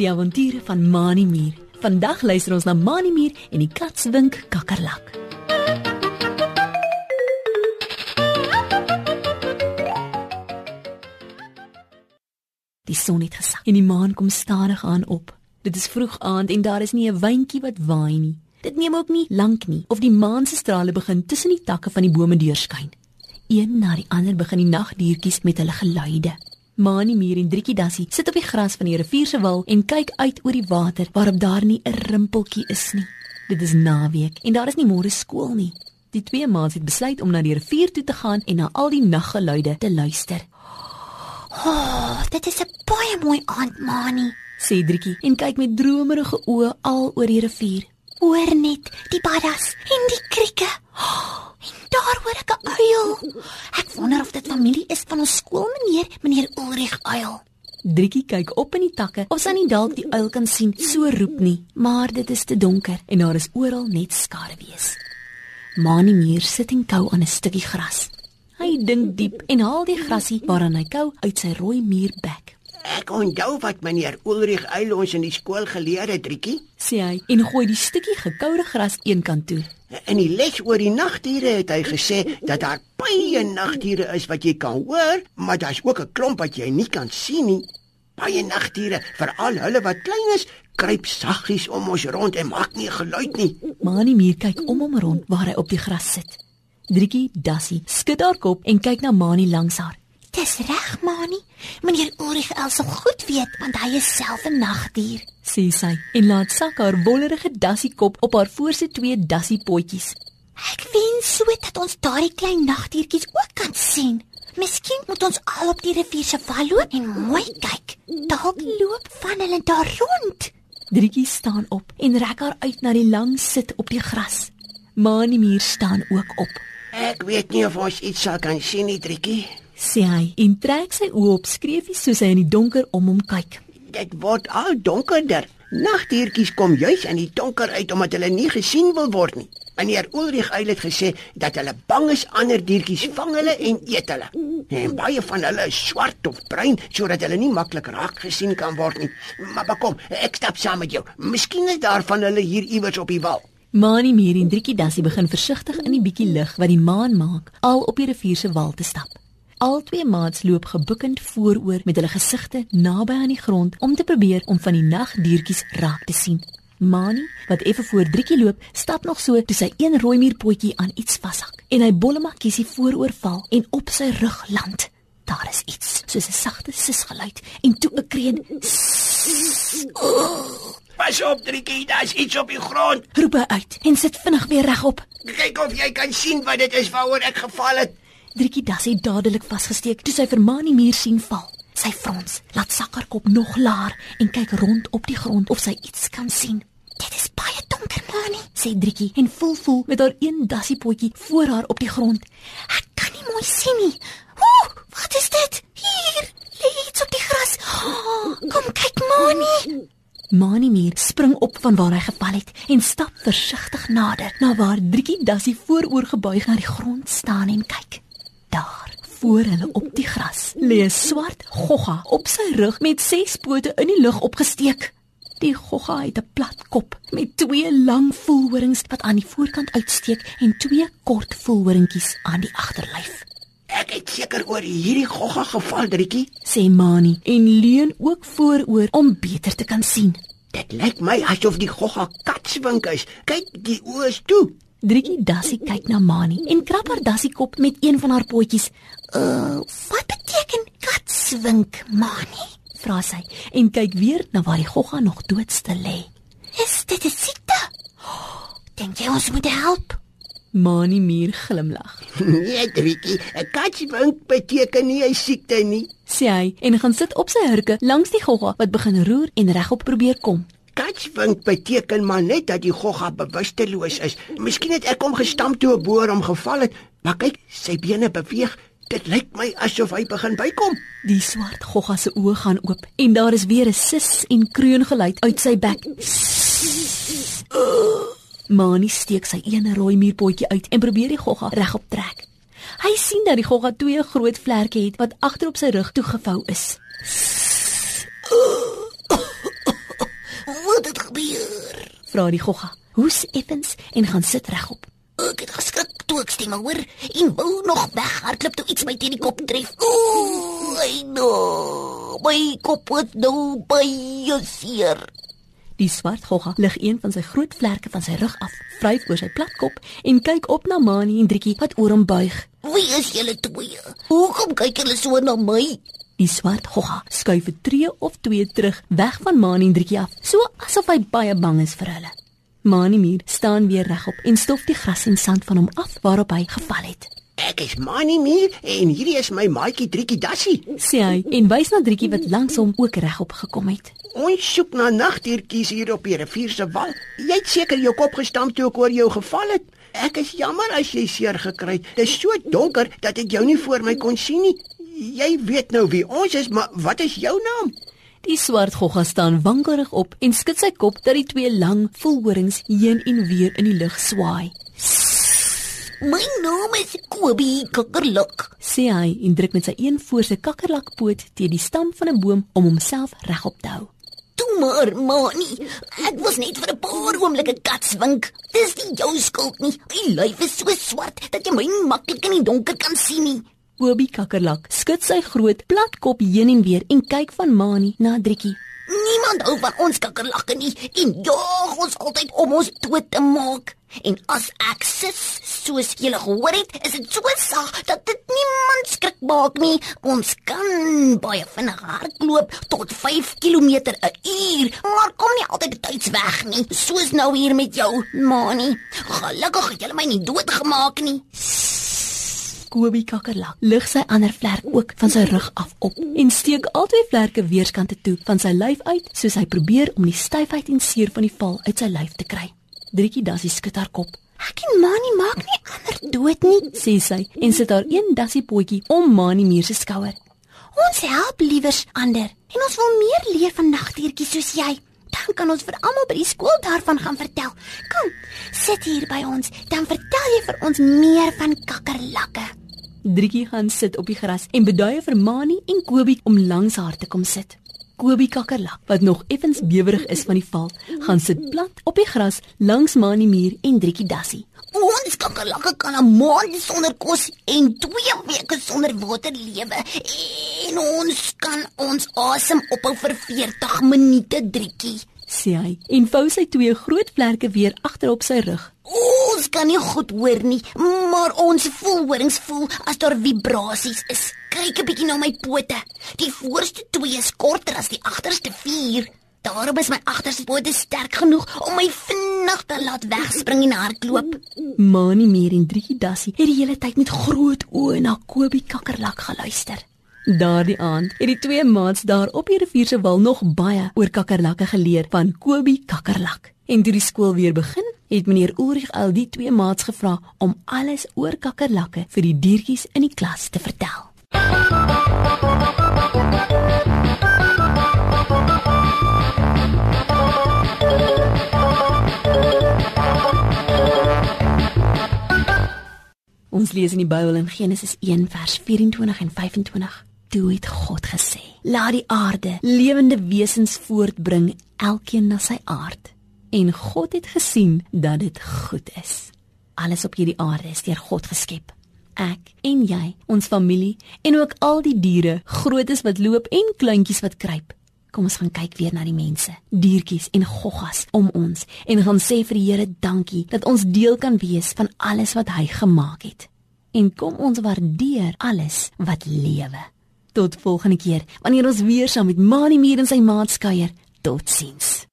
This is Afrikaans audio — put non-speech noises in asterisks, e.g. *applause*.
Die avonture van Mani Mier. Vandag luister ons na Mani Mier en die katswink kakkerlak. Die son het gesak en die maan kom stadig aan op. Dit is vroeg aand en daar is nie 'n windjie wat waai nie. Dit neem ook nie lank nie of die maan se strale begin tussen die takke van die bome deurskyn. Een na die ander begin die nagdiertjies met hulle geluide. Mani Mier en Driekie Dassie sit op die gras van die rivier se wal en kyk uit oor die water waarop daar nie 'n rimpeltjie is nie. Dit is naweek en daar is nie môre skool nie. Die twee maats het besluit om na die rivier toe te gaan en na al die naggeluide te luister. Oh, dit is 'n baie mooi aand, Mani. Sê Driekie en kyk met dromerige oë al oor die rivier. Hoor net die paddas en die krieke. Oh, en daar hoor ek 'n uil. Ek wonder of dit familie is van ons skoolmeneer, meneer Ulrich Uil. Driekie kyk op in die takke of sy nie dalk die uil kan sien so roep nie, maar dit is te donker en daar is oral net skaduwees. Mani Mier sit en kou aan 'n stukkie gras. Hy dink diep en haal die grasie waaraan hy kou uit sy rooi muurbek. Ek onthou wat meneer Ulrich Eil ons in die skool geleer het, Driekie. Sê hy en gooi die stukkie gekoude gras eenkant toe. In die les oor die nagdiere het hy gesê dat daar baie nagdiere is wat jy kan hoor, maar daar's ook 'n klomp wat jy nie kan sien nie. Baie nagdiere, veral hulle wat klein is, kruip saggies om ons rond en maak nie geluid nie. Mani Mier kyk om hom rond waar hy op die gras sit. Driekie Dassie skud haar kop en kyk na Mani langs haar. Dis reg, Mani. Meneer Ulrich Uil sal goed weet want hy is self 'n nagdier. sê sy en laat sak haar wollerige dassie kop op haar voorste twee dassie potjies. Ek wens so dat ons daardie klein nagdiertjies ook kan sien. Miskien moet ons al op die rivier se val loop en mooi kyk. Dalk loop van hulle daar rond. Driekie staan op en rek haar uit na die lang sit op die gras. Mani Mier staan ook op. Ek weet nie of ons iets sal kan sien nie, Driekie. Sê hy en trek sy oë op skreefies soos hy in die donker om hom kyk. Dit word al donkerder. Nagdiertjies kom juis in die donker uit omdat hulle nie gesien wil word nie. Meneer Ulrich Eil het gesê dat hulle bang is ander diertjies vang hulle en eet hulle. En baie van hulle is swart of bruin sodat hulle nie maklik raak gesien kan word nie. Maar, maar kom, ek stap saam met jou. Miskien is daar van hulle hier iewers op die wal. Mani Mier en Driekie Dassie begin versigtig in die bietjie lig wat die maan maak, al op die rivier se wal te stap. Al twee maats loop gebukkend vooroor met hulle gesigte naby aan die grond om te probeer om van die nagdiertjies raak te sien. Mani, wat effe voor Driekie loop, stap nog so toe sy een rooi muurpotjie aan iets vashak en hy bollemakkies vooroor val en op sy rug land. Daar is iets, soos 'n sagte sisgeluid en toe 'n kreun. Pas op, Driekie, daar's iets op die grond. Roep hy uit en sit vinnig weer regop. Kyk of jy kan sien wat dit is waaroor ek geval het. Driekie Dassie dadelik vasgesteek toe sy vir Mani Mier sien val. Sy frons, laat sak haar kop nog laer en kyk rond op die grond of sy iets kan sien. Dit is baie donker, Mani. Sê Driekie en voel voel met haar een dassiepotjie voor haar op die grond. Ek kan nie mooi sien nie. Ooh, wat is dit? Hier, lê iets op die gras. Oh, kom kyk, Mani. Mani Mier spring op van waar hy geval het en stap versigtig nader na waar Driekie Dassie vooroor gebuig na die grond staan en kyk. Daar, voor hulle op die gras, lê 'n swart gogga op sy rug met ses pote in die lug opgesteek. Die gogga het 'n plat kop met twee lang voelhorings wat aan die voorkant uitsteek en twee kort voelhoringkies aan die agterlyf. Ek het seker oor hierdie gogga geval, Driekie. Sê Mani en leun ook vooroor om beter te kan sien. Dit lyk my asof die gogga katswink is. Kyk, die oë is toe. Driekie Dassie kyk na Mani en krap haar dassie kop met een van haar potjies. Uh, wat beteken katswink, Mani? Vra sy en kyk weer na waar die gogga nog doodstil lê. Is dit 'n siekte? Oh, Dink jy ons moet help? Mani Mier glimlag. *laughs* Nee, Driekie, 'n katswink beteken nie 'n siekte nie. Sê hy en gaan sit op sy hurke langs die gogga wat begin roer en regop probeer kom. Katswink beteken maar net dat die gogga bewusteloos is. Miskien het ek hom gestamp toe 'n boer hom geval het, maar kyk, sy bene beweeg. Dit lyk my asof hy begin bykom. Die swart gogga se oë gaan oop en daar is weer 'n sis en kreun geluid uit sy bek. Mani steek sy een rooi muurpotjie uit en probeer die gogga regop trek. Hy sien dat die gogga twee groot vlerke het wat agter op sy rug toegevou is. Het gebeur? Vra die gogga. Hoes effens en gaan sit regop. Ek het geskrik toe ek stemme hoor en wou nog weghardloop toe iets my teen die kop tref. Ooh, ai no. My kop het nou baie seer. Die swart gogga lig een van sy groot vlerke van sy rug af, vryf oor sy plat kop en kyk op na Mani en Driekie wat oor hom buig. Wie is julle twee? Hoekom kyk julle so na my? Die swart gogga skuif 'n tree of twee terug weg van Mani en Driekie af, so asof hy baie bang is vir hulle. Mani Mier staan weer regop en stof die gras en sand van hom af waarop hy geval het. Ek is Mani Mier en hierdie is my maatjie Driekie Dassie. Sê hy en wys na Driekie wat langs hom ook regop gekom het. Ons soek na nagdiertjies hier op die rivier se wal. Jy het seker jou kop gestamp toe ek oor jou geval het. Ek is jammer as jy seer gekry het. Dit is so donker dat ek jou nie voor my kon sien nie. Jy weet nou wie ons is, maar wat is jou naam? Die swart gogga staan wankelrig op en skud sy kop dat die twee lang volhorings heen en weer in die lug swaai. My naam is Kobie Kakkerlak. Sê hy en druk met sy een voorste kakkerlakpoot teen die stam van 'n boom om homself regop te hou. Toe maar, manie. Ek was net vir 'n paar oomblikke katswink. Dis nie jou skuld nie. My lyf is so swart dat jy my nie maklik in die donker kan sien nie. Bobie kakkerlak skud sy groot plat kop heen en weer en kyk van Mani na Driekie. Niemand hou van ons kakkerlakke nie en jaag ons altyd om ons dood te maak. En as ek sis, soos julle gehoor het, is dit so sag dat dit niemand skrik maak nie. Ons kan baie vinnig hardloop tot 5 km 'n uur, maar kom nie altyd tyds weg nie, soos nou hier met jou, Mani. Gelukkig het julle my nie doodgemaak nie. Kobie kakkerlak lig sy ander vlerk ook van sy rug af op en steek albei vlerke weerskante toe van sy lyf uit soos hy probeer om die styfheid en seer van die val uit sy lyf te kry. Driekie dassie skud haar kop. Ek en Mani maak nie ander dood nie. sê sy en sit haar een dassie potjie om Mani Muur se skouer. Ons help liewers ander en ons wil meer leer van nagdiertjies soos jy. Dan kan ons vir almal by die skool daarvan gaan vertel. Kom, sit hier by ons, dan vertel jy vir ons meer van kakkerlakke. Driekie gaan sit op die gras en beduie vir Mani en Kobie om langs haar te kom sit. Kobie kakkerlak, wat nog effens bewerig is van die val, gaan sit plat op die gras langs Mani Muur en Driekie Dassie. Ons kakkerlakke kan 'n maand sonder kos en 2 weke sonder water lewe. En ons kan ons asem ophou vir 40 minute, Driekie. sê hy en vou sy twee groot vlerke weer agterop sy rug. Ons kan nie goed hoor nie, maar ons voelhorings voel as daar vibrasies is. Kyk 'n bietjie na my pote. Die voorste twee is korter as die agterste vier. Daarom is my agterste pote sterk genoeg om my vinnig te laat wegspring en hardloop. Mani Muur en Driekie Dassie het die hele tyd met groot oë na Kobie kakkerlak geluister. Daardie aand het die twee maats daar op die rivier se wal nog baie oor kakkerlakke geleer van Kobie kakkerlak. En toe die skool weer begin, het meneer Ulrich al die twee maats gevra om alles oor kakkerlakke vir die diertjies in die klas te vertel. Ons lees in die Bybel in Genesis 1 vers 24 en 25. Toe het God gesê: "Laat die aarde lewende wesens voortbring, elkeen na sy aard." En God het gesien dat dit goed is. Alles op hierdie aarde is deur God geskep. Ek en jy, ons familie en ook al die diere, grootes wat loop en kleintjies wat kruip. Kom ons gaan kyk weer na die mense, diertjies en goggas om ons en gaan sê vir die Here dankie dat ons deel kan wees van alles wat hy gemaak het. En kom ons waardeer alles wat lewe. Tot volgende keer wanneer ons weer saam met Mani Mier en sy maat kuier. Totsiens.